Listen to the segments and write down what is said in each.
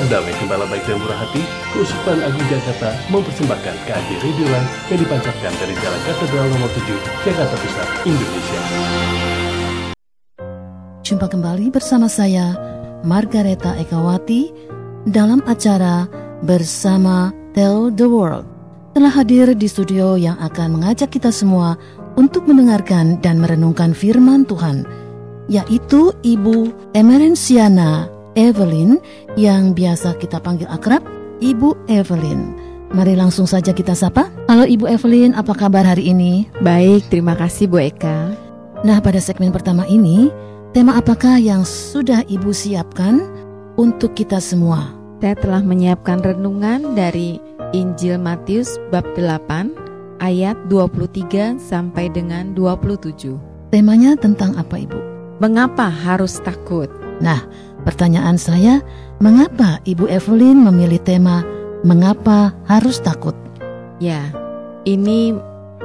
Kabar Damai Gembala Baik dan Murah Hati, Keuskupan Agung Jakarta mempersembahkan KAD Radio Live yang dipancarkan dari Jalan Katedral Nomor 7, Jakarta Pusat, Indonesia. Jumpa kembali bersama saya, Margareta Ekawati, dalam acara Bersama Tell the World. Telah hadir di studio yang akan mengajak kita semua untuk mendengarkan dan merenungkan firman Tuhan, yaitu Ibu Emerensiana Evelyn yang biasa kita panggil akrab Ibu Evelyn. Mari langsung saja kita sapa. Halo Ibu Evelyn, apa kabar hari ini? Baik, terima kasih Bu Eka. Nah, pada segmen pertama ini, tema apakah yang sudah Ibu siapkan untuk kita semua? Saya telah menyiapkan renungan dari Injil Matius bab 8 ayat 23 sampai dengan 27. Temanya tentang apa Ibu? Mengapa harus takut? Nah, pertanyaan saya, mengapa Ibu Evelyn memilih tema Mengapa harus takut? Ya, ini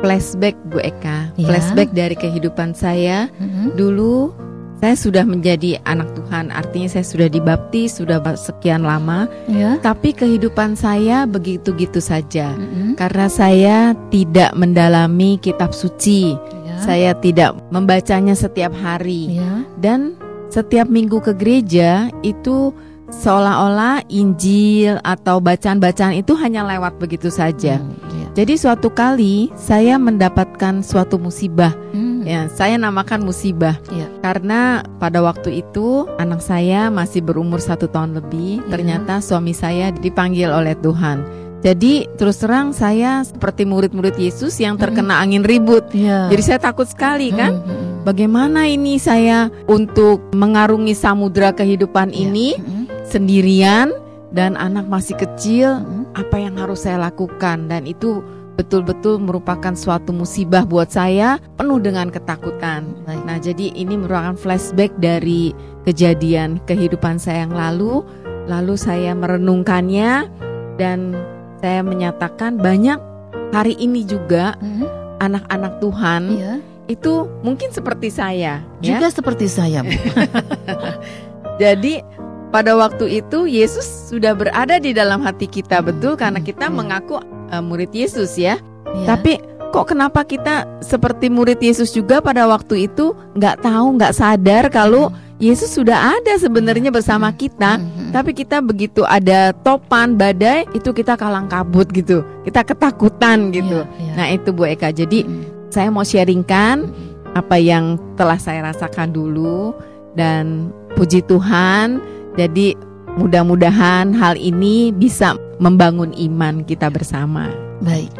flashback Bu Eka, Ya. flashback dari kehidupan saya. Mhm. Dulu saya sudah menjadi anak Tuhan, artinya saya sudah dibaptis sudah sekian lama, Ya. tapi kehidupan saya begitu-gitu saja. Mhm. Karena saya tidak mendalami kitab suci, Ya. saya tidak membacanya setiap hari, Ya. dan setiap minggu ke gereja itu seolah-olah Injil atau bacaan-bacaan itu hanya lewat begitu saja. Hmm, ya. Jadi suatu kali saya mendapatkan suatu musibah, Hmm, ya saya namakan musibah Ya. karena pada waktu itu anak saya masih berumur satu tahun lebih. Ya. Ternyata suami saya dipanggil oleh Tuhan. Jadi terus terang saya seperti murid-murid Yesus yang terkena angin ribut. Ya. Jadi saya takut sekali kan. Hmm, hmm, Bagaimana ini saya untuk mengarungi samudra kehidupan ya. ini Hmm, sendirian dan anak masih kecil? hmm. Apa yang harus saya lakukan? Dan itu betul-betul merupakan suatu musibah buat saya, penuh dengan ketakutan. Baik. Nah, jadi ini merupakan flashback dari kejadian kehidupan saya yang lalu. Lalu saya merenungkannya dan saya menyatakan banyak hari ini juga Hmm, anak-anak Tuhan ya. itu mungkin seperti saya, ya. Juga seperti saya, Bu. Jadi pada waktu itu Yesus sudah berada di dalam hati kita Hmm, betul karena hmm, kita iya. mengaku uh, murid Yesus ya. Ya. Tapi kok kenapa kita seperti murid Yesus juga pada waktu itu nggak tahu nggak sadar kalau Yesus sudah ada sebenarnya bersama kita. Hmm, hmm. Tapi kita begitu ada topan badai itu kita kalang kabut gitu, kita ketakutan gitu. Iya, iya. Nah itu Bu Eka. Jadi Hmm, saya mau sharingkan hmm. apa yang telah saya rasakan dulu dan puji Tuhan. Jadi mudah-mudahan hal ini bisa membangun iman kita bersama. Baik.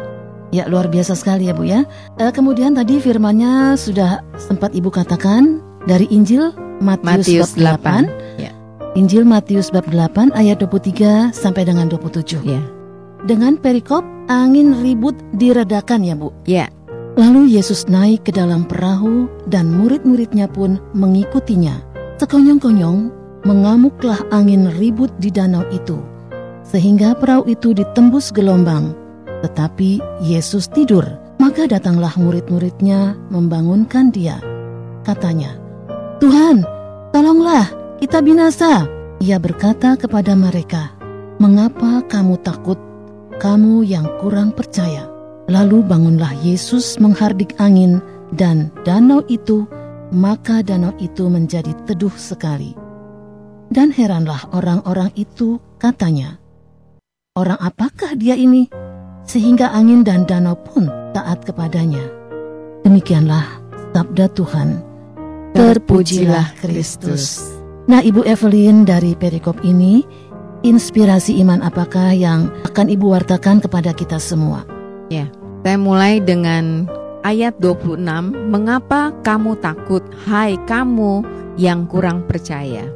Ya luar biasa sekali ya Bu ya. Eh, kemudian tadi firmannya sudah sempat Ibu katakan dari Injil Matius, Matius bab 8. 8. Ya. Injil Matius bab 8 ayat 23 sampai dengan 27. Ya. Dengan perikop angin ribut diredakan ya Bu. Ya. Lalu Yesus naik ke dalam perahu dan murid-muridnya pun mengikutinya. Sekonyong-konyong mengamuklah angin ribut di danau itu. Sehingga perahu itu ditembus gelombang. Tetapi Yesus tidur. Maka datanglah murid-muridnya membangunkan dia. Katanya, Tuhan, tolonglah, kita binasa. Ia berkata kepada mereka, Mengapa kamu takut, kamu yang kurang percaya? Lalu bangunlah Yesus menghardik angin dan danau itu, maka danau itu menjadi teduh sekali. Dan heranlah orang-orang itu katanya, Orang apakah dia ini? Sehingga angin dan danau pun taat kepadanya. Demikianlah sabda Tuhan. Terpujilah Kristus. Nah Ibu Evelyn dari perikop ini, inspirasi iman apakah yang akan Ibu wartakan kepada kita semua? Saya mulai dengan ayat 26. Mengapa kamu takut, hai kamu yang kurang percaya?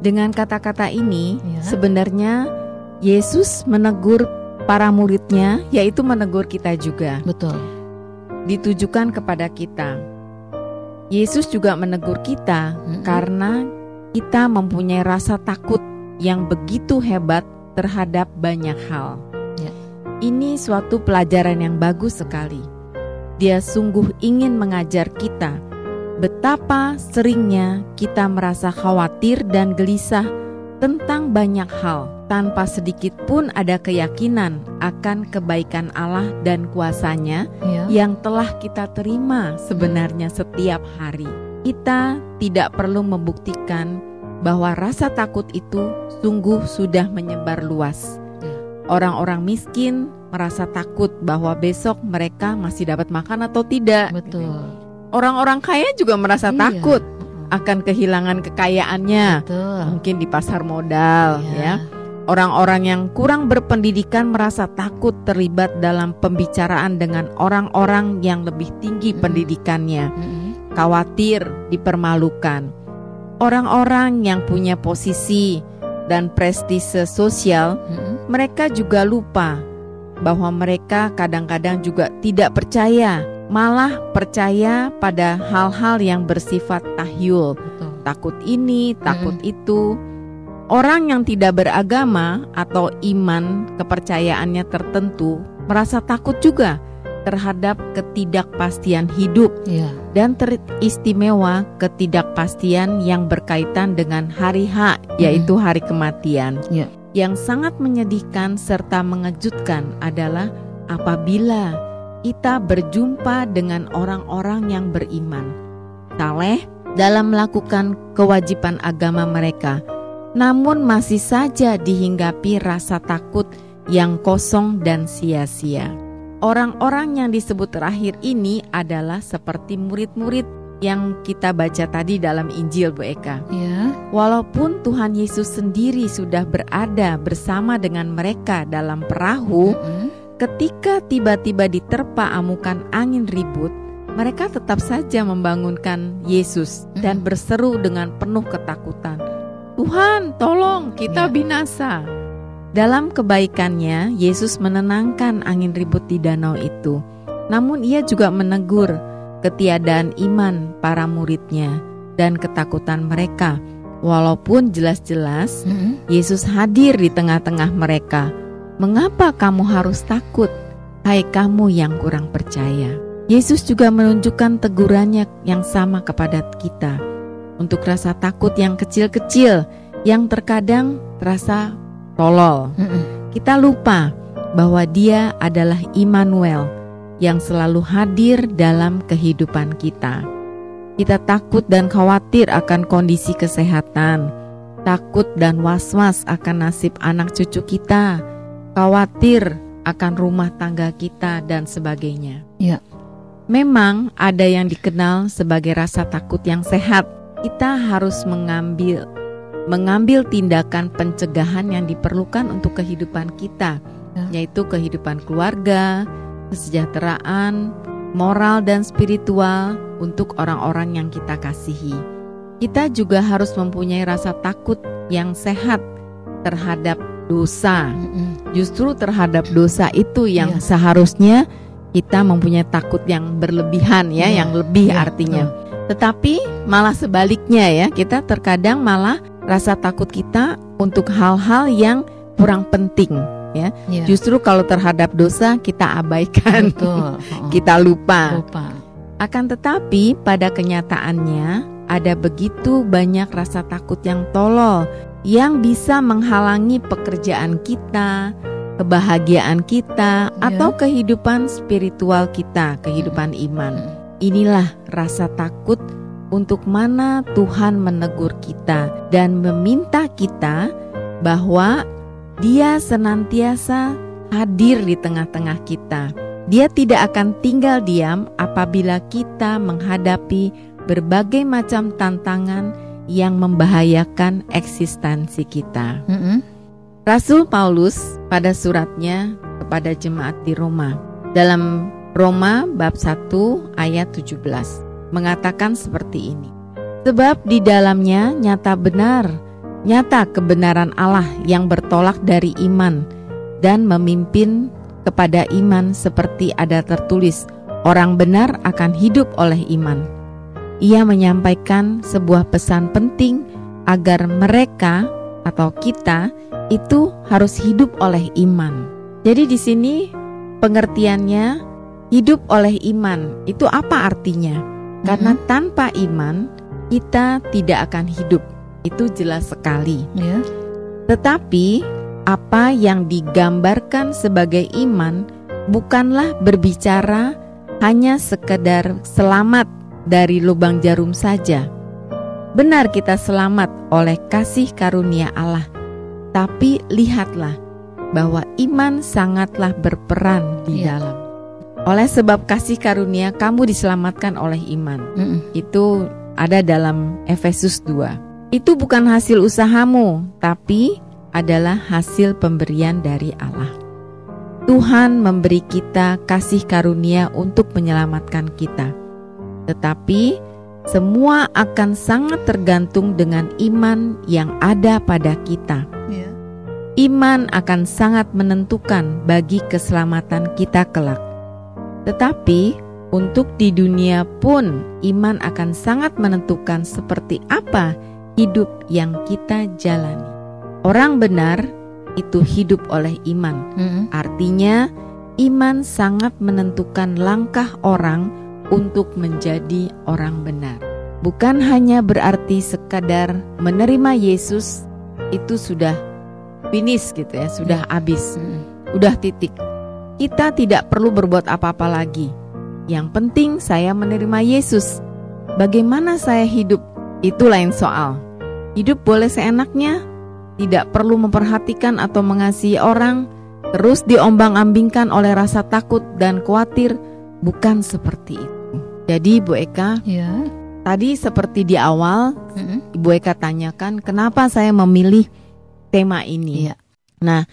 Dengan kata-kata ini, Ya. sebenarnya Yesus menegur para muridnya, yaitu menegur kita juga. Betul. ditujukan kepada kita. Yesus juga menegur kita Mm-mm. karena kita mempunyai rasa takut yang begitu hebat terhadap banyak hal. Ya. Ini suatu pelajaran yang bagus sekali. Dia sungguh ingin mengajar kita betapa seringnya kita merasa khawatir dan gelisah tentang banyak hal tanpa sedikit pun ada keyakinan akan kebaikan Allah dan kuasanya Ya. yang telah kita terima sebenarnya setiap hari. Kita tidak perlu membuktikan bahwa rasa takut itu sungguh sudah menyebar luas. Ya. Orang-orang miskin merasa takut bahwa besok mereka masih dapat makan atau tidak. Betul. Orang-orang kaya juga merasa Iya. takut. Akan kehilangan kekayaannya. Betul. Mungkin di pasar modal Iya. ya. Orang-orang yang kurang berpendidikan merasa takut terlibat dalam pembicaraan dengan orang-orang yang lebih tinggi Mm-mm. pendidikannya, Mm-mm. khawatir dipermalukan. Orang-orang yang punya posisi dan prestise sosial, Mm-mm. mereka juga lupa bahwa mereka kadang-kadang juga tidak percaya, malah percaya pada hal-hal yang bersifat tahyul Betul. takut ini, takut itu. Orang yang tidak beragama atau iman kepercayaannya tertentu merasa takut juga terhadap ketidakpastian hidup Iya. dan teristimewa ketidakpastian yang berkaitan dengan hari H yaitu hari kematian. Iya. Yang sangat menyedihkan serta mengejutkan adalah apabila kita berjumpa dengan orang-orang yang beriman, saleh dalam melakukan kewajiban agama mereka, namun masih saja dihinggapi rasa takut yang kosong dan sia-sia. Orang-orang yang disebut terakhir ini adalah seperti murid-murid yang kita baca tadi dalam Injil Bu Eka. Ya. Walaupun Tuhan Yesus sendiri sudah berada bersama dengan mereka dalam perahu, Mm-mm. Ketika tiba-tiba diterpa amukan angin ribut, mereka tetap saja membangunkan Yesus dan Mm. berseru dengan penuh ketakutan, "Tuhan, tolong, kita binasa." Dalam kebaikannya, Yesus menenangkan angin ribut di danau itu. Namun ia juga menegur ketiadaan iman para muridnya dan ketakutan mereka. Walaupun jelas-jelas Mm-mm. Yesus hadir di tengah-tengah mereka. Mengapa kamu harus takut? Hai kamu yang kurang percaya. Yesus juga menunjukkan tegurannya yang sama kepada kita. Untuk rasa takut yang kecil-kecil yang terkadang terasa tolol. Kita lupa bahwa Dia adalah Immanuel yang selalu hadir dalam kehidupan kita. Kita takut dan khawatir akan kondisi kesehatan, takut dan was-was akan nasib anak cucu kita, khawatir akan rumah tangga kita dan sebagainya. Ya. Memang ada yang dikenal sebagai rasa takut yang sehat. Kita harus mengambil mengambil tindakan pencegahan yang diperlukan untuk kehidupan kita, Ya. yaitu kehidupan keluarga, kesejahteraan, moral dan spiritual untuk orang-orang yang kita kasihi. Kita juga harus mempunyai rasa takut yang sehat terhadap dosa. Mm-mm. Justru terhadap dosa itu yang Iya. seharusnya kita mempunyai takut yang berlebihan ya, Iya, yang lebih iya, artinya. Tetapi malah sebaliknya ya, kita terkadang malah rasa takut kita untuk hal-hal yang kurang penting ya. Ya. Justru kalau terhadap dosa kita abaikan, Betul. Oh, kita lupa. lupa. Akan tetapi pada kenyataannya ada begitu banyak rasa takut yang tolol yang bisa menghalangi pekerjaan kita, kebahagiaan kita, Ya. atau kehidupan spiritual kita, kehidupan iman. Inilah rasa takut untuk mana Tuhan menegur kita dan meminta kita bahwa Dia senantiasa hadir di tengah-tengah kita. Dia tidak akan tinggal diam apabila kita menghadapi berbagai macam tantangan yang membahayakan eksistensi kita. Mm-mm. Rasul Paulus pada suratnya kepada jemaat di Roma dalam Roma bab 1 ayat 17 mengatakan seperti ini. Sebab di dalamnya nyata benar, nyata kebenaran Allah yang bertolak dari iman dan memimpin kepada iman seperti ada tertulis, orang benar akan hidup oleh iman. Ia menyampaikan sebuah pesan penting agar mereka atau kita itu harus hidup oleh iman. Jadi di sini pengertiannya hidup oleh iman. Itu apa artinya? Karena tanpa iman kita tidak akan hidup. Itu jelas sekali. Ya. Tetapi apa yang digambarkan sebagai iman bukanlah berbicara hanya sekedar selamat dari lubang jarum saja. Benar kita selamat oleh kasih karunia Allah, tapi lihatlah bahwa iman sangatlah berperan di Iya. dalam. Oleh sebab kasih karunia kamu diselamatkan oleh iman. Mm-mm. Itu ada dalam Efesus 2. Itu bukan hasil usahamu, tapi adalah hasil pemberian dari Allah. Tuhan memberi kita kasih karunia untuk menyelamatkan kita. Tetapi semua akan sangat tergantung dengan iman yang ada pada kita. Iya. Iman akan sangat menentukan bagi keselamatan kita kelak. Tetapi untuk di dunia pun iman akan sangat menentukan seperti apa hidup yang kita jalani. Orang benar itu hidup oleh iman. Mm-mm. Artinya iman sangat menentukan langkah orang untuk menjadi orang benar. Bukan hanya berarti sekadar menerima Yesus itu sudah finish gitu ya, sudah habis Mm-mm. udah titik. Kita tidak perlu berbuat apa-apa lagi. Yang penting saya menerima Yesus. Bagaimana saya hidup? Itu lain soal. Hidup boleh seenaknya, tidak perlu memperhatikan atau mengasihi orang, terus diombang-ambingkan oleh rasa takut dan khawatir, bukan seperti itu. Jadi Bu Eka, Iya. tadi seperti di awal Mm-mm. Ibu Eka tanyakan kenapa saya memilih tema ini. Iya. Nah,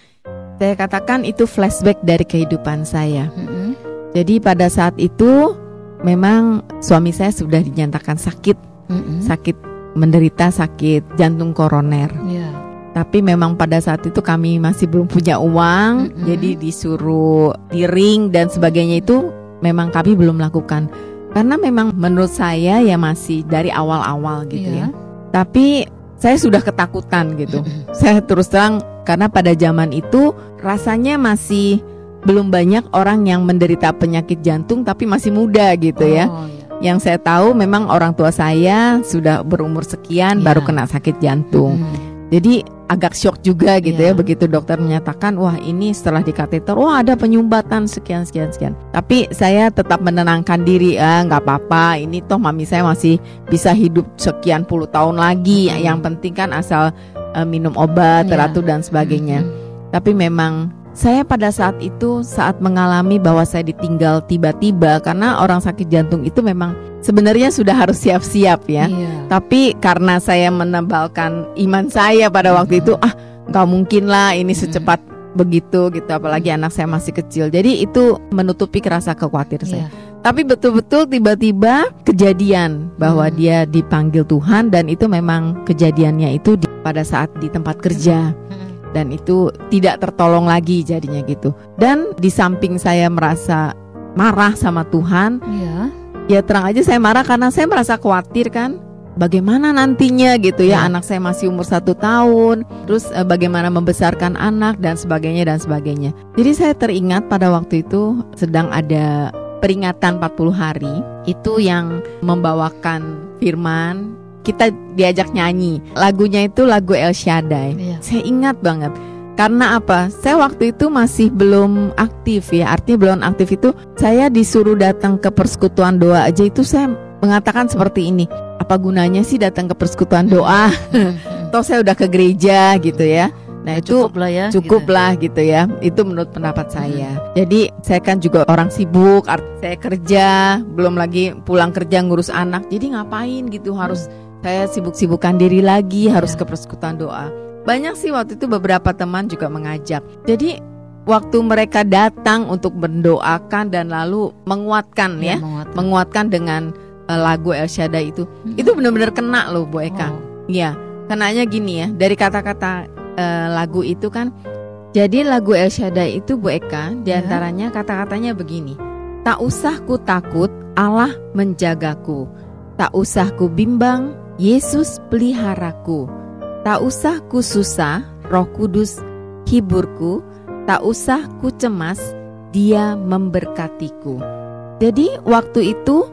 saya katakan itu flashback dari kehidupan saya. Mm-mm. Jadi pada saat itu memang suami saya sudah dinyatakan sakit, Mm-mm. sakit menderita sakit jantung koroner. Iya. Tapi memang pada saat itu kami masih belum punya uang, Mm-mm. jadi disuruh di ring dan sebagainya itu memang kami belum lakukan. Karena memang menurut saya ya masih dari awal-awal gitu Iya. ya. Tapi saya sudah ketakutan gitu. Saya terus terang karena pada zaman itu rasanya masih belum banyak orang yang menderita penyakit jantung tapi masih muda gitu ya. Oh, iya. Yang saya tahu memang orang tua saya sudah berumur sekian Iya. baru kena sakit jantung. Mm-mm. Jadi agak shock juga gitu Iya. ya begitu dokter menyatakan wah ini setelah di kateter wah ada penyumbatan sekian sekian sekian. Tapi saya tetap menenangkan diri ah nggak apa-apa ini toh mami saya masih bisa hidup sekian puluh tahun lagi. Mm-mm. Yang penting kan asal eh, minum obat, Iya. teratur dan sebagainya. Mm-mm. Tapi memang saya pada saat itu saat mengalami bahwa saya ditinggal tiba-tiba karena orang sakit jantung itu memang sebenarnya sudah harus siap-siap ya. Iya. Tapi karena saya menebalkan iman saya pada waktu itu ah nggak mungkin lah ini secepat begitu gitu apalagi anak saya masih kecil. Jadi itu menutupi rasa khawatir saya. Iya. Tapi betul-betul tiba-tiba kejadian bahwa Hmm. dia dipanggil Tuhan dan itu memang kejadiannya itu di- pada saat di tempat kerja Mm-mm. dan itu tidak tertolong lagi jadinya gitu. Dan di samping saya merasa marah sama Tuhan, Iya. Ya terang aja saya marah karena saya merasa khawatir kan. Bagaimana nantinya gitu ya Ya. anak saya masih umur satu tahun, terus eh, bagaimana membesarkan anak dan sebagainya dan sebagainya. Jadi saya teringat pada waktu itu sedang ada peringatan 40 hari itu yang membawakan firman kita diajak nyanyi lagunya itu lagu El Shaddai Iya. saya ingat banget karena apa? Saya waktu itu masih belum aktif ya. Artinya belum aktif itu saya disuruh datang ke persekutuan doa aja itu saya mengatakan seperti ini. Apa gunanya sih datang ke persekutuan doa? Toh saya udah ke gereja gitu ya. Nah itu cukup lah ya. cukup gitu. lah gitu ya. Itu menurut pendapat saya. Jadi saya kan juga orang sibuk, saya kerja, belum lagi pulang kerja ngurus anak. Jadi ngapain gitu harus saya sibuk-sibukkan diri lagi, harus Iya. ke persekutuan doa. Banyak sih waktu itu beberapa teman juga mengajak. Jadi waktu mereka datang untuk mendoakan dan lalu menguatkan ya, Iya, menguatkan. menguatkan dengan eh, lagu El Shaddai itu. Mm-mm. Itu benar-benar kena loh Bu Eka. Oh. Iya, kenanya gini ya, dari kata-kata eh, lagu itu kan jadi lagu El Shaddai itu Bu Eka Ya. di antaranya kata-katanya begini Tak usah ku takut, Allah menjagaku Tak usah ku bimbang, Yesus peliharaku Tak usah ku susah, roh kudus hiburku Tak usah ku cemas, dia memberkatiku Jadi waktu itu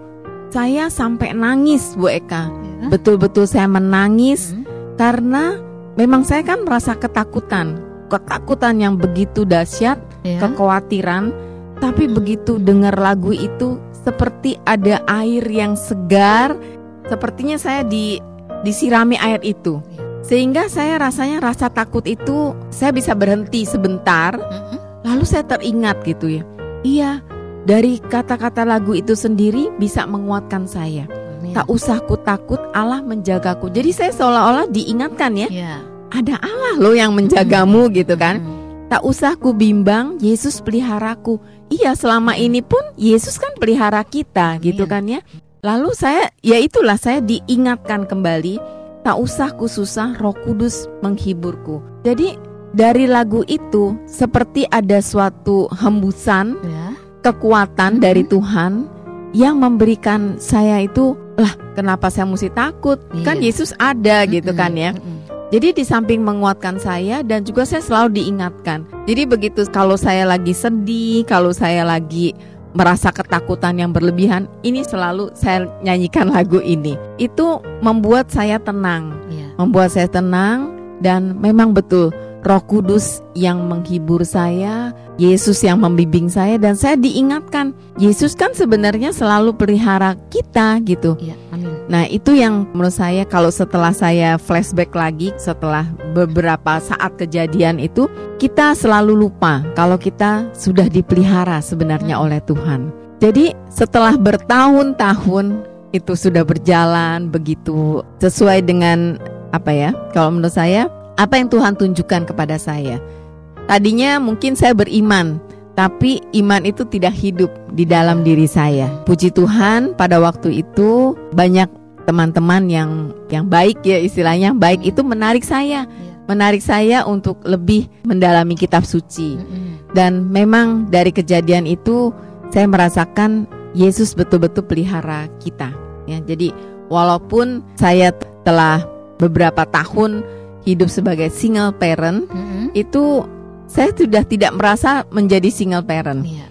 saya sampai nangis Bu Eka Ya. Betul-betul saya menangis Mm. karena memang saya kan merasa ketakutan, ketakutan yang begitu dahsyat, Ya. kekhawatiran, tapi begitu dengar lagu itu seperti ada air yang segar, sepertinya saya di disirami air itu. Sehingga saya rasanya rasa takut itu saya bisa berhenti sebentar, Mm-mm. lalu saya teringat gitu ya. Iya, dari kata-kata lagu itu sendiri bisa menguatkan saya. Amin. Tak usah ku takut, Allah menjagaku. Jadi saya seolah-olah diingatkan ya, Ya. ada Allah loh yang menjagamu gitu kan. Mm. Tak usah ku bimbang, Yesus peliharaku. Iya, selama ini pun Yesus kan pelihara kita, gitu Amin. kan ya. Lalu saya, ya itulah saya diingatkan kembali, tak usah ku susah, Roh Kudus menghiburku. Jadi dari lagu itu seperti ada suatu hembusan Ya. kekuatan dari Tuhan yang memberikan saya itu, lah kenapa saya mesti takut? Kan Iya. Yesus ada gitu kan ya. Mm-mm. Jadi di samping menguatkan saya dan juga saya selalu diingatkan. Jadi begitu kalau saya lagi sedih, kalau saya lagi merasa ketakutan yang berlebihan, ini selalu saya nyanyikan lagu ini. Itu membuat saya tenang, Ya. membuat saya tenang dan memang betul Roh Kudus yang menghibur saya, Yesus yang membimbing saya dan saya diingatkan, Yesus kan sebenarnya selalu pelihara kita gitu. Ya. Amin. Nah itu yang menurut saya kalau setelah saya flashback lagi setelah beberapa saat kejadian itu kita selalu lupa kalau kita sudah dipelihara sebenarnya oleh Tuhan. Jadi setelah bertahun-tahun itu sudah berjalan begitu sesuai dengan apa ya? Kalau menurut saya apa yang Tuhan tunjukkan kepada saya. Tadinya mungkin saya beriman, tapi iman itu tidak hidup di dalam diri saya. Puji Tuhan, pada waktu itu banyak teman-teman yang yang baik ya istilahnya baik itu menarik saya, menarik saya untuk lebih mendalami kitab suci. Dan memang dari kejadian itu saya merasakan Yesus betul-betul pelihara kita. Ya, jadi walaupun saya telah beberapa tahun hidup sebagai single parent, itu saya sudah tidak merasa menjadi single parent. Ya.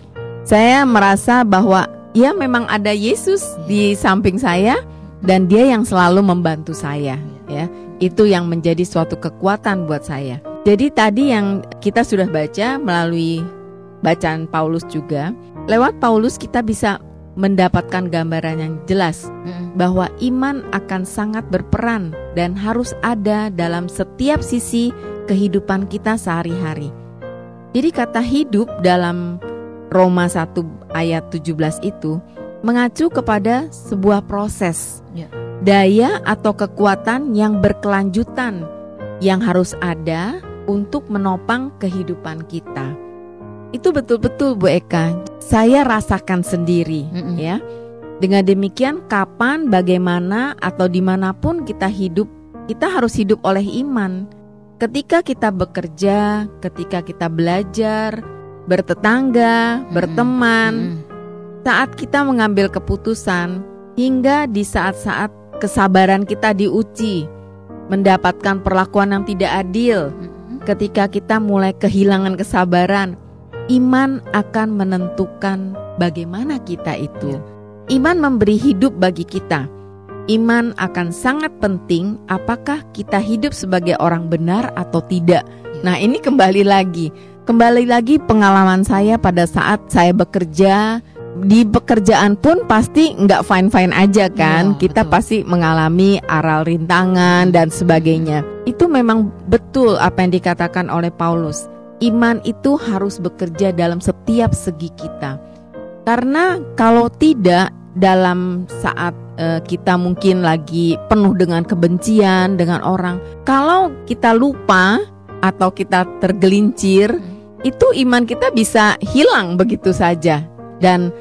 Saya merasa bahwa ya memang ada Yesus di samping saya dan dia yang selalu membantu saya ya. Itu yang menjadi suatu kekuatan buat saya. Jadi tadi yang kita sudah baca melalui bacaan Paulus juga, lewat Paulus kita bisa mendapatkan gambaran yang jelas bahwa iman akan sangat berperan dan harus ada dalam setiap sisi kehidupan kita sehari-hari. Jadi kata hidup dalam Roma 1 ayat 17 itu mengacu kepada sebuah proses. Ya. Daya atau kekuatan yang berkelanjutan yang harus ada untuk menopang kehidupan kita. Itu betul-betul Bu Eka, saya rasakan sendiri Mm-mm. ya. Dengan demikian kapan, bagaimana atau di mana pun kita hidup, kita harus hidup oleh iman. Ketika kita bekerja, ketika kita belajar, bertetangga, Mm-mm. berteman, Mm-mm. Saat kita mengambil keputusan, hingga di saat-saat kesabaran kita diuji, mendapatkan perlakuan yang tidak adil, Mm-mm. ketika kita mulai kehilangan kesabaran, iman akan menentukan bagaimana kita itu. Iman memberi hidup bagi kita. Iman akan sangat penting apakah kita hidup sebagai orang benar atau tidak. Nah, ini kembali lagi. Kembali lagi pengalaman saya pada saat saya bekerja di pekerjaan pun pasti nggak fine-fine aja kan. Iya, kita betul. pasti mengalami aral rintangan dan sebagainya. Itu memang betul apa yang dikatakan oleh Paulus. Iman itu harus bekerja dalam setiap segi kita. Karena kalau tidak dalam saat eh, kita mungkin lagi penuh dengan kebencian dengan orang, kalau kita lupa atau kita tergelincir, itu iman kita bisa hilang begitu saja. Dan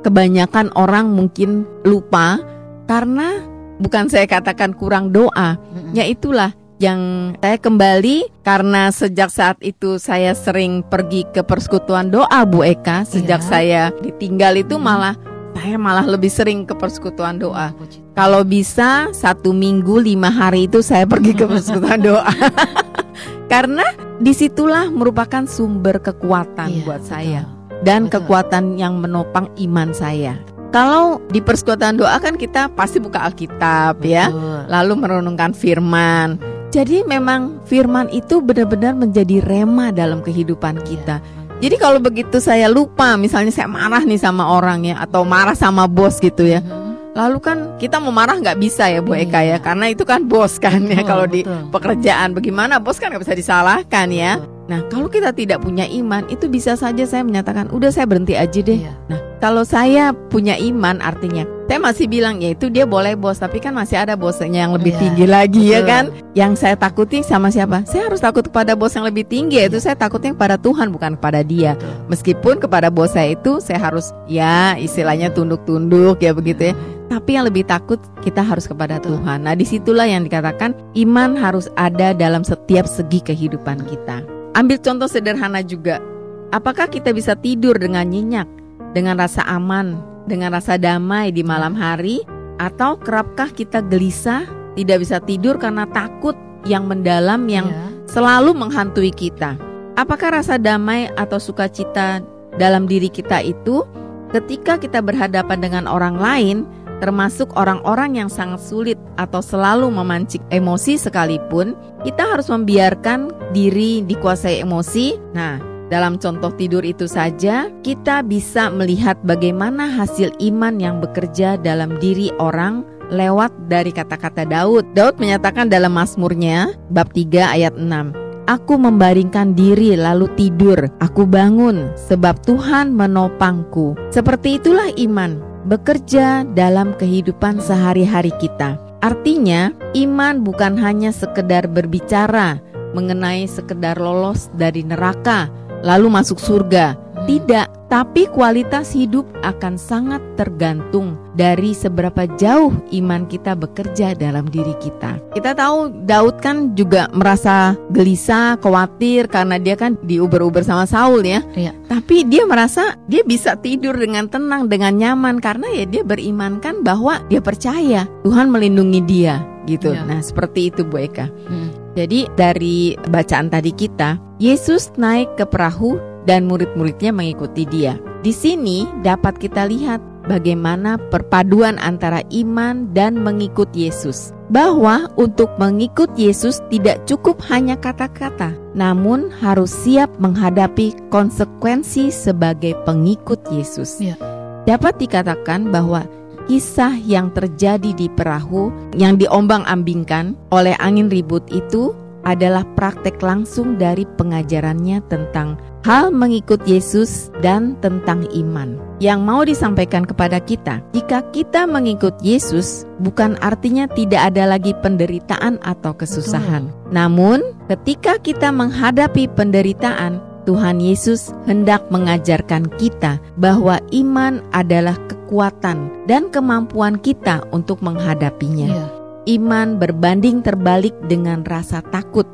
kebanyakan orang mungkin lupa karena bukan saya katakan kurang doa, Mm-mm. Ya itulah yang saya kembali karena sejak saat itu saya sering pergi ke persekutuan doa Bu Eka sejak Iya. saya ditinggal itu Hmm. malah saya malah lebih sering ke persekutuan doa. Tuhan. Kalau bisa satu minggu lima hari itu saya pergi ke persekutuan doa karena di situlah merupakan sumber kekuatan Iya, buat betul. Dan Betul. kekuatan yang menopang iman saya. Kalau di persekutuan doa kan kita pasti buka Alkitab ya Betul. lalu merenungkan firman. Jadi memang firman itu benar-benar menjadi rema dalam kehidupan kita. Jadi kalau begitu saya lupa, misalnya saya marah nih sama orang ya, atau marah sama bos gitu ya. Lalu kan kita mau marah nggak bisa ya Bu Eka ya, karena itu kan bos kan ya kalau di pekerjaan. Bagaimana bos kan nggak bisa disalahkan ya. Nah kalau kita tidak punya iman, itu bisa saja saya menyatakan, udah saya berhenti aja deh. Nah kalau saya punya iman, artinya saya masih bilang ya itu dia boleh bos. Tapi kan masih ada bosnya yang lebih yeah, tinggi lagi betul. ya kan? Yang saya takuti sama siapa? Saya harus takut kepada bos yang lebih tinggi yaitu saya takutnya kepada Tuhan bukan kepada dia. Betul. meskipun kepada bos saya itu saya harus ya istilahnya tunduk-tunduk ya begitu ya. Tapi yang lebih takut kita harus kepada Tuhan. Nah di situlah yang dikatakan iman harus ada dalam setiap segi kehidupan kita ambil contoh sederhana juga apakah kita bisa tidur dengan nyenyak dengan rasa aman dengan rasa damai di malam hari atau kerapkah kita gelisah, tidak bisa tidur karena takut yang mendalam yang yeah. selalu menghantui kita? Apakah rasa damai atau sukacita dalam diri kita itu ketika kita berhadapan dengan orang lain, termasuk orang-orang yang sangat sulit atau selalu memancing emosi sekalipun, kita harus membiarkan diri dikuasai emosi. Nah, dalam contoh tidur itu saja, kita bisa melihat bagaimana hasil iman yang bekerja dalam diri orang lewat dari kata-kata Daud. Daud menyatakan dalam Mazmurnya bab 3 ayat 6. Aku membaringkan diri lalu tidur, aku bangun sebab Tuhan menopangku. Seperti itulah iman, bekerja dalam kehidupan sehari-hari kita. Artinya, iman bukan hanya sekedar berbicara mengenai sekedar lolos dari neraka, lalu masuk surga. Tidak, tapi kualitas hidup akan sangat tergantung dari seberapa jauh iman kita bekerja dalam diri kita. Kita tahu Daud kan juga merasa gelisah, khawatir karena dia kan diuber-uber sama Saul ya. Iya. Tapi dia merasa dia bisa tidur dengan tenang, dengan nyaman karena ya dia beriman kan bahwa dia percaya Tuhan melindungi dia gitu. Iya. Nah, seperti itu Bu Eka. Hmm. Jadi dari bacaan tadi kita, Yesus naik ke perahu dan murid-muridnya mengikuti dia. Di sini dapat kita lihat bagaimana perpaduan antara iman dan mengikut Yesus. Bahwa untuk mengikut Yesus tidak cukup hanya kata-kata, namun harus siap menghadapi konsekuensi sebagai pengikut Yesus. Ya. Dapat dikatakan bahwa kisah yang terjadi di perahu yang diombang-ambingkan oleh angin ribut itu adalah praktek langsung dari pengajarannya tentang hal mengikut Yesus dan tentang iman. Yang mau disampaikan kepada kita, jika kita mengikut Yesus, bukan artinya tidak ada lagi penderitaan atau kesusahan. Betul. Namun, ketika kita menghadapi penderitaan, Tuhan Yesus hendak mengajarkan kita bahwa iman adalah kekuatan dan kemampuan kita untuk menghadapinya. Yeah iman berbanding terbalik dengan rasa takut.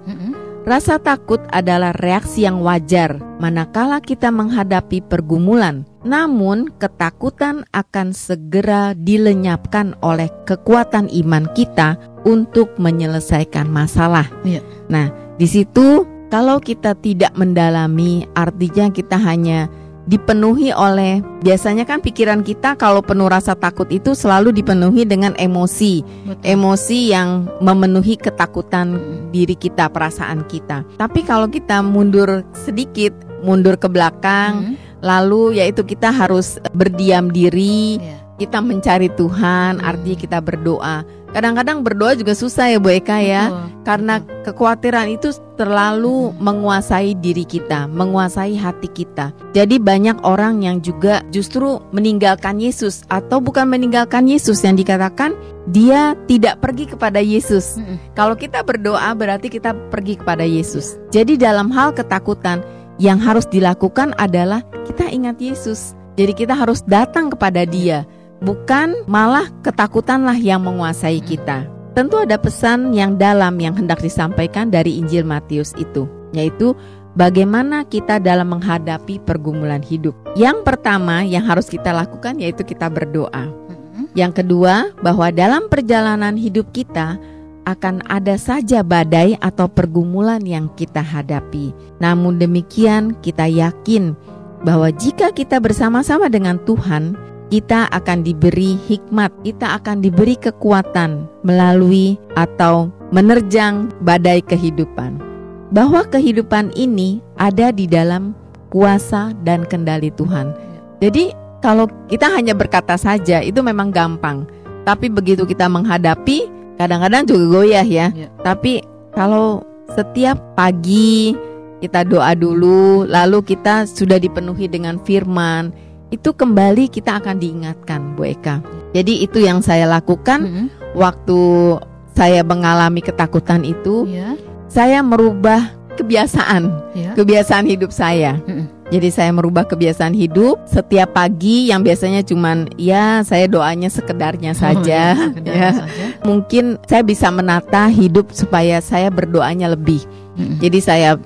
Rasa takut adalah reaksi yang wajar manakala kita menghadapi pergumulan. Namun, ketakutan akan segera dilenyapkan oleh kekuatan iman kita untuk menyelesaikan masalah. Ya. Nah, di situ kalau kita tidak mendalami, artinya kita hanya dipenuhi oleh biasanya kan pikiran kita kalau penuh rasa takut itu selalu dipenuhi dengan emosi. Betul. Emosi yang memenuhi ketakutan hmm. diri kita, perasaan kita. Tapi kalau kita mundur sedikit, mundur ke belakang, hmm. lalu yaitu kita harus berdiam diri, yeah. Kita mencari Tuhan, hmm. artinya kita berdoa. Kadang-kadang berdoa juga susah ya Bu Eka ya. Betul, Karena kekhawatiran itu terlalu hmm. menguasai diri kita Menguasai hati kita. Jadi banyak orang yang juga justru meninggalkan Yesus Atau bukan meninggalkan Yesus yang dikatakan Dia tidak pergi kepada Yesus. Hmm. Kalau kita berdoa berarti kita pergi kepada Yesus. Jadi dalam hal ketakutan yang harus dilakukan adalah kita ingat Yesus. Jadi kita harus datang kepada dia bukan malah ketakutanlah yang menguasai kita. Tentu ada pesan yang dalam yang hendak disampaikan dari Injil Matius itu, yaitu bagaimana kita dalam menghadapi pergumulan hidup. Yang pertama yang harus kita lakukan yaitu kita berdoa. Yang kedua, bahwa dalam perjalanan hidup kita akan ada saja badai atau pergumulan yang kita hadapi. Namun demikian, kita yakin bahwa jika kita bersama-sama dengan Tuhan, kita akan diberi hikmat, kita akan diberi kekuatan melalui atau menerjang badai kehidupan. Bahwa kehidupan ini ada di dalam kuasa dan kendali Tuhan. Jadi kalau kita hanya berkata saja itu memang gampang. Tapi begitu kita menghadapi kadang-kadang juga goyah ya. Ya. Tapi kalau setiap pagi kita doa dulu, lalu kita sudah dipenuhi dengan firman, itu kembali kita akan diingatkan, Bu Eka. Jadi itu yang saya lakukan Mm-mm. waktu saya mengalami ketakutan itu, Ya. saya merubah kebiasaan, Ya. kebiasaan hidup saya. Mm-mm. Jadi saya merubah kebiasaan hidup setiap pagi yang biasanya cuman ya saya doanya sekedarnya saja, Oh, ya, ya. saja. Mungkin saya bisa menata hidup supaya saya berdoanya lebih. Mm-mm. Jadi saya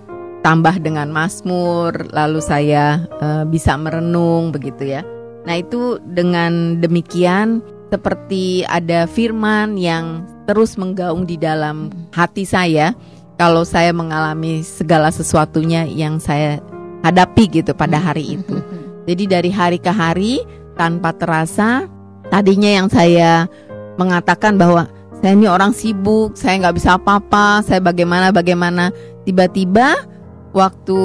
tambah dengan Mazmur, lalu saya eh, bisa merenung begitu ya. Nah, itu dengan demikian seperti ada firman yang terus menggaung di dalam hati saya kalau saya mengalami segala sesuatunya yang saya hadapi gitu pada hari itu. Jadi dari hari ke hari tanpa terasa tadinya yang saya mengatakan bahwa saya ini orang sibuk, saya nggak bisa apa-apa, saya bagaimana bagaimana. Tiba-tiba waktu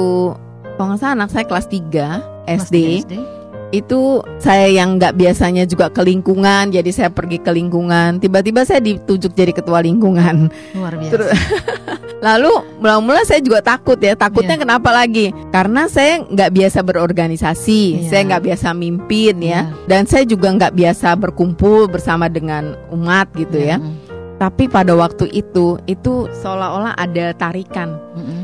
kalau nggak salah anak saya kelas 3 SD, itu saya yang nggak biasanya juga ke lingkungan, jadi saya pergi ke lingkungan. Tiba-tiba saya ditunjuk jadi ketua lingkungan. Luar biasa. Terus- Lalu mula-mula saya juga takut ya. Takutnya Iya. kenapa lagi? Karena saya nggak biasa berorganisasi, Iya. saya nggak biasa mimpin ya, Iya. dan saya juga nggak biasa berkumpul bersama dengan umat gitu ya. Mm-mm. Tapi pada waktu itu, itu seolah-olah ada tarikan. Mm-mm.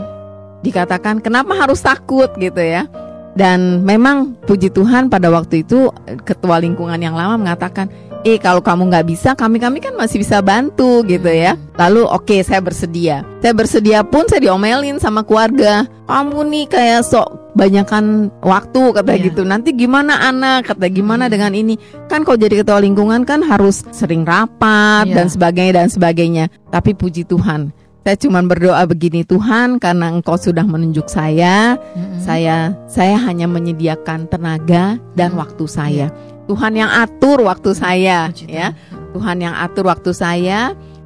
Dikatakan kenapa harus takut gitu ya. Dan memang puji Tuhan pada waktu itu ketua lingkungan yang lama mengatakan, eh kalau kamu nggak bisa, kami kami kan masih bisa bantu gitu ya. Lalu oke saya bersedia. Saya bersedia pun saya diomelin sama keluarga. Kamu nih kayak sok banyakan waktu kata Iya. gitu. Nanti gimana anak kata gimana Hmm. dengan ini? Kan kalau jadi ketua lingkungan kan harus sering rapat Iya. dan sebagainya dan sebagainya. Tapi puji Tuhan, saya cuma berdoa begini Tuhan karena Engkau sudah menunjuk saya, Mm-mm. saya saya hanya menyediakan tenaga dan Hmm. waktu saya. Tuhan yang atur waktu saya Puji ya. Tuhan. Yang atur waktu saya.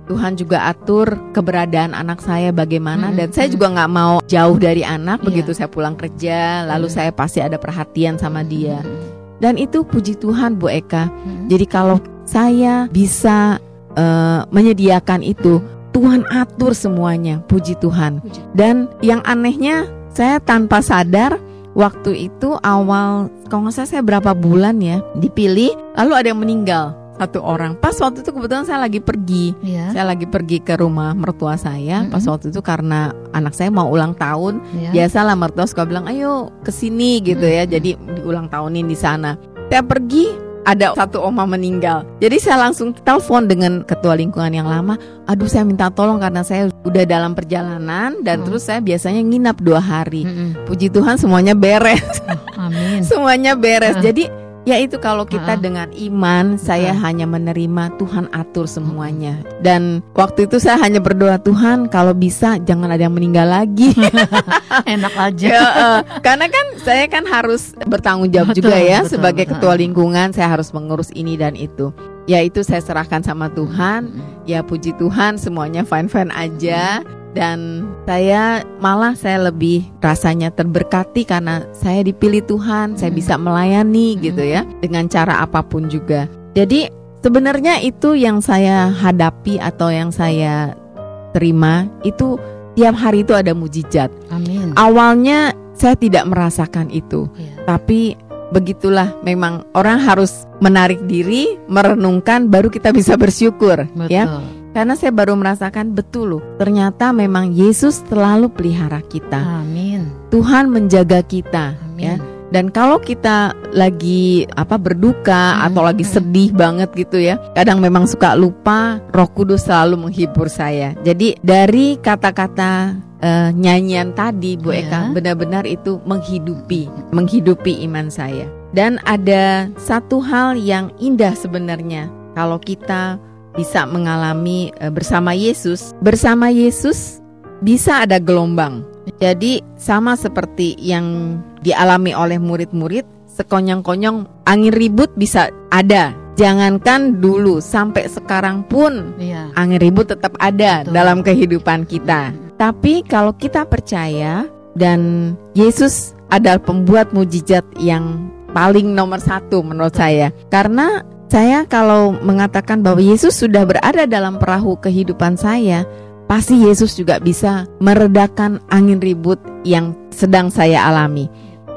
Tuhan juga atur keberadaan anak saya bagaimana Mm-mm. dan saya juga nggak mau jauh dari anak Iya. begitu saya pulang kerja lalu Iya. saya pasti ada perhatian sama dia Mm-mm. dan itu puji Tuhan Bu Eka Mm-mm. jadi kalau saya bisa eh, menyediakan itu Tuhan atur semuanya puji Tuhan. Dan yang anehnya saya tanpa sadar waktu itu awal kalau nggak salah saya berapa bulan ya dipilih lalu ada yang meninggal satu orang. Pas waktu itu kebetulan saya lagi pergi. Iya. saya lagi pergi ke rumah mertua saya. Mm-mm. pas waktu itu karena anak saya mau ulang tahun. Iya. biasalah mertua suka bilang ayo ke sini gitu ya. Jadi diulang tahunin di sana. Saya pergi ada satu oma meninggal jadi saya langsung telepon dengan ketua lingkungan yang lama aduh saya minta tolong karena saya udah dalam perjalanan dan Hmm. terus saya biasanya nginap dua hari Mm-mm. puji Tuhan semuanya beres Amin. semuanya beres Ah. jadi ya itu kalau kita Ah. dengan iman saya Ah. hanya menerima Tuhan atur semuanya dan waktu itu saya hanya berdoa Tuhan kalau bisa jangan ada yang meninggal lagi Enak aja. Ya, eh, karena kan saya kan harus bertanggung jawab Betul, juga ya betul. sebagai ketua Heeh. lingkungan saya harus mengurus ini dan itu. Ya itu saya serahkan sama Tuhan. Ya puji Tuhan semuanya fine-fine aja dan saya malah saya lebih rasanya terberkati karena saya dipilih Tuhan, saya Mm. bisa melayani Mm. gitu ya dengan cara apa pun juga. Jadi sebenarnya itu yang saya hadapi atau yang saya terima itu tiap hari itu ada mujizat. Amin. Awalnya saya tidak merasakan itu, Iya. tapi begitulah memang orang harus menarik diri, merenungkan baru kita bisa bersyukur Betul. ya. Karena saya baru merasakan betul loh, ternyata memang Yesus selalu pelihara kita. Amin. Tuhan menjaga kita Amin. ya. Dan kalau kita lagi apa berduka Hmm, atau lagi hmm. sedih banget gitu ya, kadang memang suka lupa. Roh Kudus selalu menghibur saya. Jadi dari kata-kata eh, nyanyian tadi, Bu Ya. Eka, benar-benar itu menghidupi, menghidupi iman saya. Dan ada satu hal yang indah sebenarnya kalau kita bisa mengalami eh, bersama Yesus. Bersama Yesus bisa ada gelombang. Jadi sama seperti yang dialami oleh murid-murid, sekonyong-konyong angin ribut bisa ada. Jangankan dulu sampai sekarang pun Iya. angin ribut tetap ada Betul. dalam kehidupan kita. Tapi kalau kita percaya dan Yesus adalah pembuat mujizat yang paling nomor satu menurut saya. Karena saya kalau mengatakan bahwa Yesus sudah berada dalam perahu kehidupan saya, pasti Yesus juga bisa meredakan angin ribut yang sedang saya alami.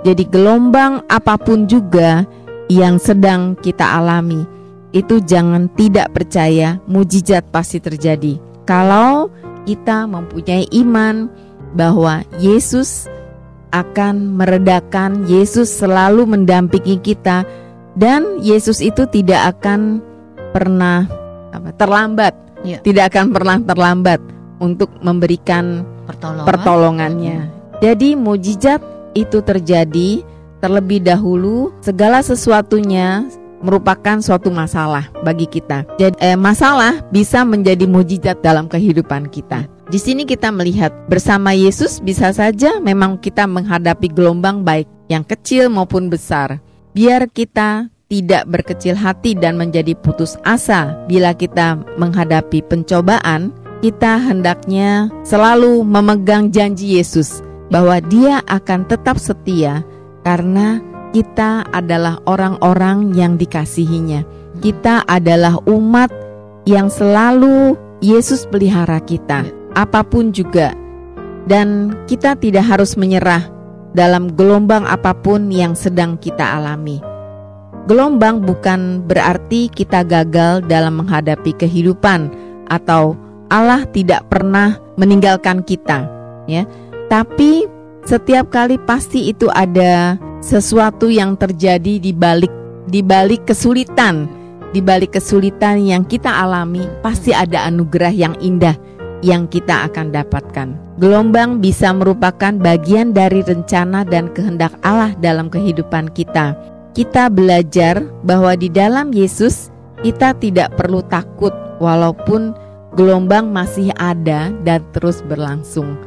Jadi gelombang apa pun juga yang sedang kita alami, itu jangan tidak percaya mujizat pasti terjadi. Kalau kita mempunyai iman bahwa Yesus akan meredakan, Yesus selalu mendampingi kita dan Yesus itu tidak akan pernah apa, terlambat, Iya. tidak akan pernah terlambat untuk memberikan Pertolongan. pertolongannya. Jadi mujizat itu terjadi terlebih dahulu segala sesuatunya merupakan suatu masalah bagi kita. Jadi eh, masalah bisa menjadi mujizat dalam kehidupan kita. Di sini kita melihat bersama Yesus bisa saja memang kita menghadapi gelombang baik yang kecil maupun besar. Biar kita tidak berkecil hati dan menjadi putus asa bila kita menghadapi pencobaan, kita hendaknya selalu memegang janji Yesus bahwa Dia akan tetap setia karena kita adalah orang-orang yang dikasihinya. Kita adalah umat yang selalu Yesus pelihara kita, apa pun juga. Dan kita tidak harus menyerah dalam gelombang apa pun yang sedang kita alami. Gelombang bukan berarti kita gagal dalam menghadapi kehidupan atau Allah tidak pernah meninggalkan kita, ya. Tapi setiap kali pasti itu ada sesuatu yang terjadi di balik di balik kesulitan, di balik kesulitan yang kita alami, pasti ada anugerah yang indah yang kita akan dapatkan. Gelombang bisa merupakan bagian dari rencana dan kehendak Allah dalam kehidupan kita. Kita belajar bahwa di dalam Yesus kita tidak perlu takut walaupun gelombang masih ada dan terus berlangsung.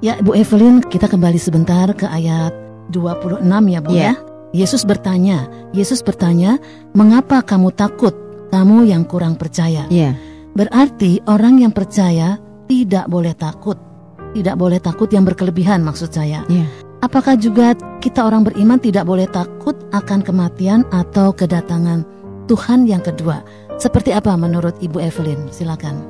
Ya, Bu Evelyn, kita kembali sebentar ke ayat 26 ya, Bu Iya. ya. Yesus bertanya, Yesus bertanya, "Mengapa kamu takut, kamu yang kurang percaya?" Iya. Berarti orang yang percaya tidak boleh takut. Tidak boleh takut yang berkelebihan maksud saya. Iya. Apakah juga kita orang beriman tidak boleh takut akan kematian atau kedatangan Tuhan yang kedua? Seperti apa menurut Ibu Evelyn? Silakan.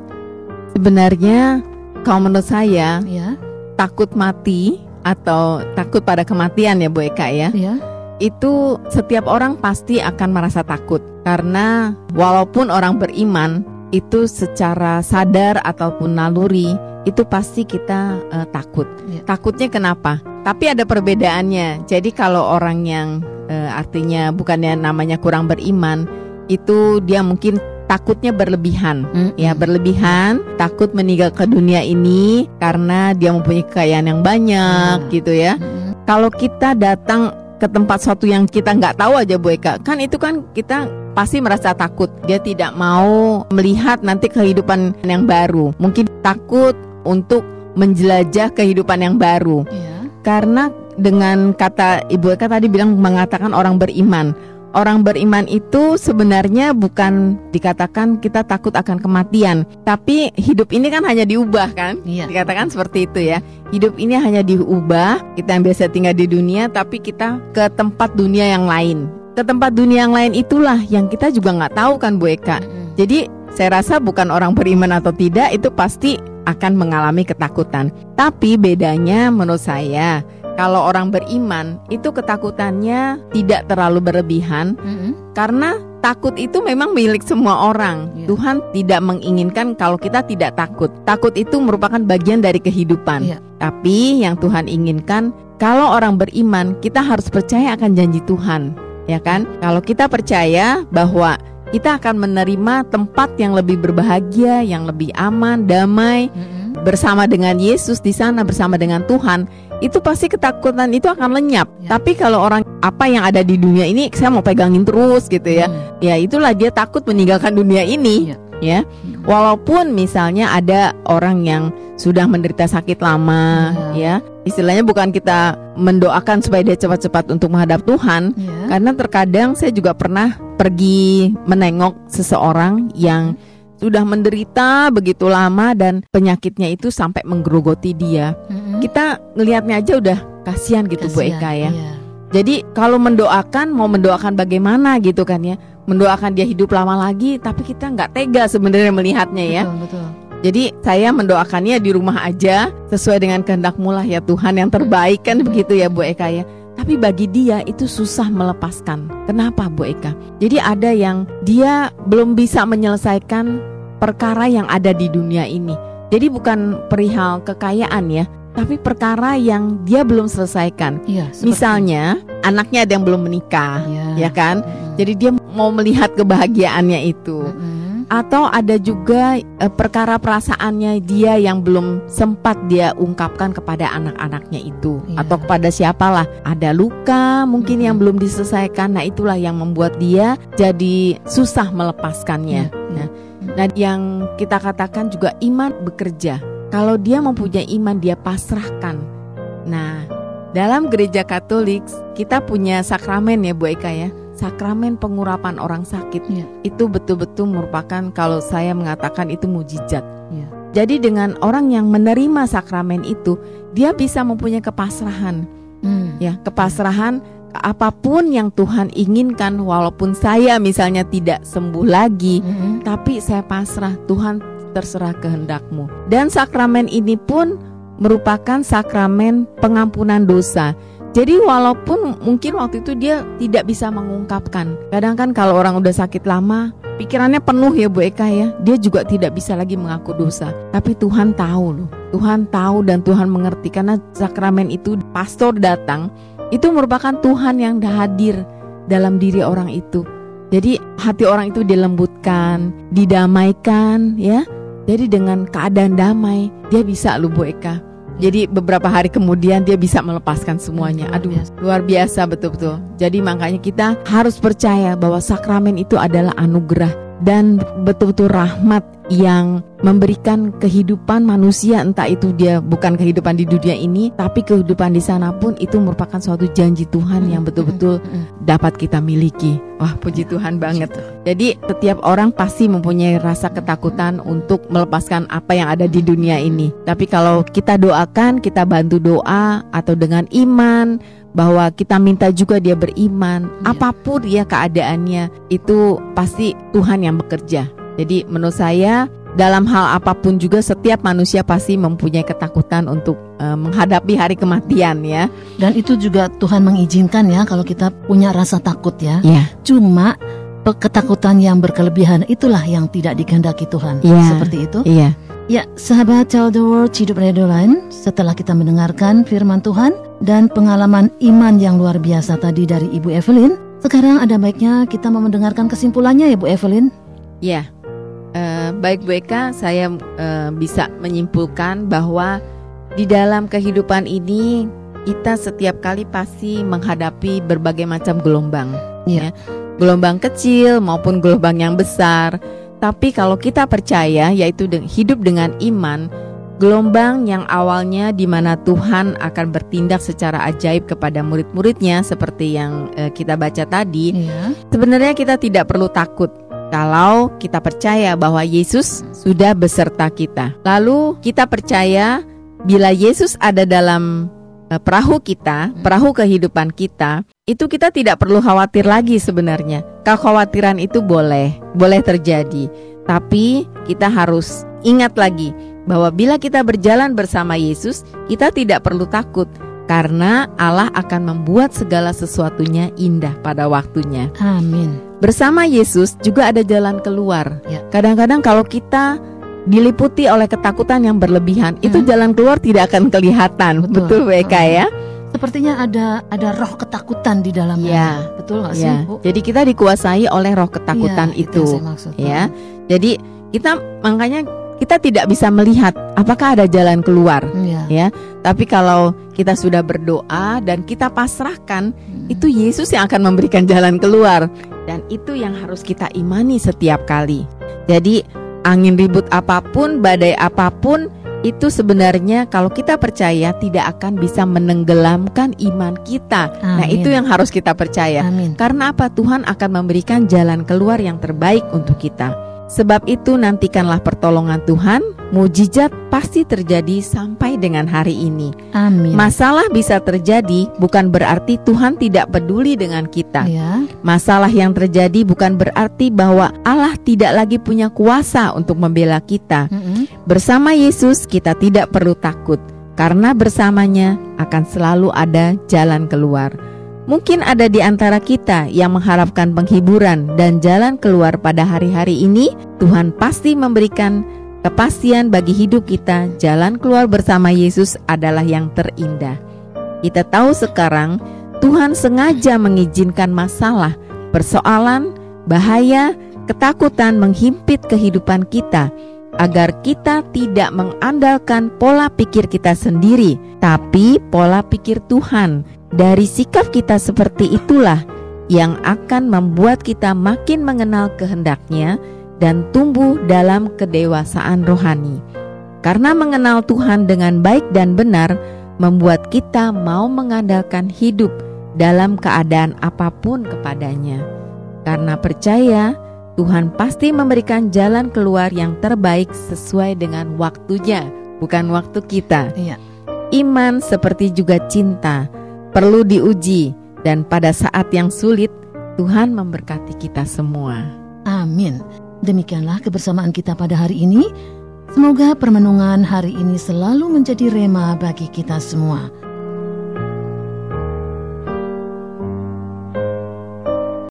Sebenarnya kalau menurut saya Ya, takut mati atau takut pada kematian ya Bu Eka ya. ya, Itu setiap orang pasti akan merasa takut karena walaupun orang beriman itu secara sadar ataupun naluri itu pasti kita eh, takut. Ya. Takutnya kenapa? Tapi ada perbedaannya. Jadi kalau orang yang eh, artinya bukannya namanya kurang beriman itu dia mungkin takutnya berlebihan. Mm, Ya mm. berlebihan, takut meninggal ke dunia ini karena dia mempunyai kekayaan yang banyak Hmm. gitu ya. Mm, Kalau kita datang ke tempat suatu yang kita nggak tahu aja Bu Eka, kan itu kan kita pasti merasa takut. Dia tidak mau melihat nanti kehidupan yang baru. Mungkin takut untuk menjelajah kehidupan yang baru. ya, Karena dengan kata Ibu Eka tadi bilang mengatakan orang beriman. Orang beriman itu sebenarnya bukan dikatakan kita takut akan kematian, tapi hidup ini kan hanya diubah kan? Iya. Dikatakan seperti itu ya. Hidup ini hanya diubah, kita yang biasa tinggal di dunia tapi kita ke tempat dunia yang lain. Ke tempat dunia yang lain itulah yang kita juga nggak tahu kan Bu Eka. Mm, Jadi saya rasa bukan orang beriman atau tidak itu pasti akan mengalami ketakutan. Tapi bedanya menurut saya kalau orang beriman itu ketakutannya tidak terlalu berlebihan mm, mm. karena takut itu memang milik semua orang. Iya. Tuhan tidak menginginkan kalau kita tidak takut. Takut itu merupakan bagian dari kehidupan. Iya. Tapi yang Tuhan inginkan kalau orang beriman kita harus percaya akan janji Tuhan, ya kan? Kalau kita percaya bahwa kita akan menerima tempat yang lebih berbahagia, yang lebih aman, damai Mm, mm. bersama dengan Yesus di sana bersama dengan Tuhan, itu pasti ketakutan itu akan lenyap. Ya. Tapi kalau orang apa yang ada di dunia ini saya mau pegangin terus gitu ya. Mm. Ya itulah dia takut meninggalkan dunia ini. Iya. Ya. Mm. Walaupun misalnya ada orang yang sudah menderita sakit lama Ya. ya, istilahnya bukan kita mendoakan supaya dia cepat-cepat untuk menghadap Tuhan, Ya. karena terkadang saya juga pernah pergi menengok seseorang yang sudah menderita begitu lama dan penyakitnya itu sampai menggerogoti dia. Mm-mm. Kita ngelihatnya aja udah kasihan gitu Bu Kasihan, Eka ya. iya. Jadi kalau mendoakan mau mendoakan bagaimana gitu kan ya, mendoakan dia hidup lama lagi, tapi kita nggak tega sebenarnya melihatnya ya. Betul, betul. Jadi saya mendoakannya di rumah aja sesuai dengan kehendakmu lah ya Tuhan yang terbaik kan begitu ya Bu Eka ya. Tapi bagi dia itu susah melepaskan. Kenapa Bu Eka? Jadi ada yang dia belum bisa menyelesaikan perkara yang ada di dunia ini. Jadi bukan perihal kekayaan ya, tapi perkara yang dia belum selesaikan. Seperti- Misalnya anaknya ada yang belum menikah, Iya. ya kan? Mm-mm. Jadi dia mau melihat kebahagiaannya itu Mm-mm. Atau ada juga eh, perkara perasaannya dia yang belum sempat dia ungkapkan kepada anak-anaknya itu. Iya. atau kepada siapalah. Ada luka mungkin Mhm. yang belum diselesaikan. Nah itulah yang membuat dia jadi susah melepaskannya. Iya, nah, nah yang kita katakan juga iman bekerja. Kalau dia mempunyai iman dia pasrahkan. Nah dalam gereja Katolik kita punya sakramen ya Bu Eka ya sakramen pengurapan orang sakit Iya. itu betul-betul merupakan kalau saya mengatakan itu mujizat. Iya. Jadi dengan orang yang menerima sakramen itu, dia bisa mempunyai kepasrahan, Mm. ya, kepasrahan apa pun yang Tuhan inginkan walaupun saya misalnya tidak sembuh lagi, Mm-mm. tapi saya pasrah, Tuhan terserah kehendakmu. Dan sakramen ini pun merupakan sakramen pengampunan dosa. Jadi walaupun mungkin waktu itu dia tidak bisa mengungkapkan. Kadang kan kalau orang udah sakit lama, pikirannya penuh ya Bu Eka ya. Dia juga tidak bisa lagi mengaku dosa. Tapi Tuhan tahu loh. Tuhan tahu dan Tuhan mengerti karena sakramen itu pastor datang itu merupakan Tuhan yang hadir dalam diri orang itu. Jadi hati orang itu dilembutkan, didamaikan ya. Jadi dengan keadaan damai dia bisa loh Bu Eka. Jadi beberapa hari kemudian dia bisa melepaskan semuanya. Aduh, luar biasa betul-betul. Jadi makanya kita harus percaya bahwa sakramen itu adalah anugerah dan betul-betul rahmat yang memberikan kehidupan manusia entah itu dia bukan kehidupan di dunia ini tapi kehidupan di sana pun itu merupakan suatu janji Tuhan yang betul-betul Mm-mm. dapat kita miliki. Wah, puji Tuhan banget. Jadi setiap orang pasti mempunyai rasa ketakutan untuk melepaskan apa yang ada di dunia ini. Tapi kalau kita doakan, kita bantu doa atau dengan iman bahwa kita minta juga dia beriman, Iya. apa pun ya keadaannya, itu pasti Tuhan yang bekerja. Jadi menurut saya dalam hal apa pun juga setiap manusia pasti mempunyai ketakutan untuk eh, menghadapi hari kematian ya. Dan itu juga Tuhan mengizinkan ya kalau kita punya rasa takut ya. Iya. Cuma ketakutan yang berkelebihan itulah yang tidak dikehendaki Tuhan. Iya. Seperti itu. Iya. Ya, sahabat Child the World Hidup Radio Line, setelah kita mendengarkan firman Tuhan dan pengalaman iman yang luar biasa tadi dari Ibu Evelyn, sekarang ada baiknya kita mau mendengarkan kesimpulannya ya Bu Evelyn. Ya, eh, baik Bu Eka, saya eh, bisa menyimpulkan bahwa di dalam kehidupan ini kita setiap kali pasti menghadapi berbagai macam gelombang, Iya. ya. gelombang kecil maupun gelombang yang besar. Tapi kalau kita percaya, yaitu hidup dengan iman, gelombang yang awalnya di mana Tuhan akan bertindak secara ajaib kepada murid-muridnya, seperti yang eh, kita baca tadi, Iya. Sebenarnya kita tidak perlu takut kalau kita percaya bahwa Yesus sudah beserta kita. Lalu kita percaya bila Yesus ada dalam eh, perahu kita, perahu kehidupan kita, itu kita tidak perlu khawatir lagi sebenarnya. Kekhawatiran itu boleh, boleh terjadi. Tapi kita harus ingat lagi bahwa bila kita berjalan bersama Yesus, kita tidak perlu takut karena Allah akan membuat segala sesuatunya indah pada waktunya. Amin. Bersama Yesus juga ada jalan keluar. Ya. Kadang-kadang kalau kita diliputi oleh ketakutan yang berlebihan, itu Hmm. jalan keluar tidak akan kelihatan. Betul. Betul, WK ya? Sepertinya ada ada roh ketakutan di dalamnya. Ya. Betul nggak sih, Ya. Bu? Jadi kita dikuasai oleh roh ketakutan Iya, itu. maksud. ya. Jadi kita makanya kita tidak bisa melihat apakah ada jalan keluar. Iya. Ya. Tapi kalau kita sudah berdoa dan kita pasrahkan, Hmm. itu Yesus yang akan memberikan jalan keluar dan itu yang harus kita imani setiap kali. Jadi angin ribut apa pun, badai apa pun, itu sebenarnya kalau kita percaya tidak akan bisa menenggelamkan iman kita. Nah, Amin. itu yang harus kita percaya. Amin. Karena apa? Tuhan akan memberikan jalan keluar yang terbaik untuk kita. Sebab itu nantikanlah pertolongan Tuhan, mujizat pasti terjadi sampai dengan hari ini. Amin. Masalah bisa terjadi bukan berarti Tuhan tidak peduli dengan kita. Ya. Masalah yang terjadi bukan berarti bahwa Allah tidak lagi punya kuasa untuk membela kita. Mm-mm. Bersama Yesus kita tidak perlu takut karena bersamanya akan selalu ada jalan keluar. Mungkin ada di antara kita yang mengharapkan penghiburan dan jalan keluar pada hari-hari ini. Tuhan pasti memberikan kepastian bagi hidup kita. Jalan keluar bersama Yesus adalah yang terindah. Kita tahu sekarang Tuhan sengaja mengizinkan masalah, persoalan, bahaya, ketakutan menghimpit kehidupan kita agar kita tidak mengandalkan pola pikir kita sendiri, tapi pola pikir Tuhan. Dari sikap kita seperti itulah yang akan membuat kita makin mengenal kehendaknya dan tumbuh dalam kedewasaan rohani. Karena mengenal Tuhan dengan baik dan benar membuat kita mau mengandalkan hidup dalam keadaan apa pun kepadanya. Karena percaya Tuhan pasti memberikan jalan keluar yang terbaik sesuai dengan waktunya, bukan waktu kita. Iya. Iman seperti juga cinta perlu diuji dan pada saat yang sulit Tuhan memberkati kita semua. Amin. Demikianlah kebersamaan kita pada hari ini. Semoga permenungan hari ini selalu menjadi rema bagi kita semua.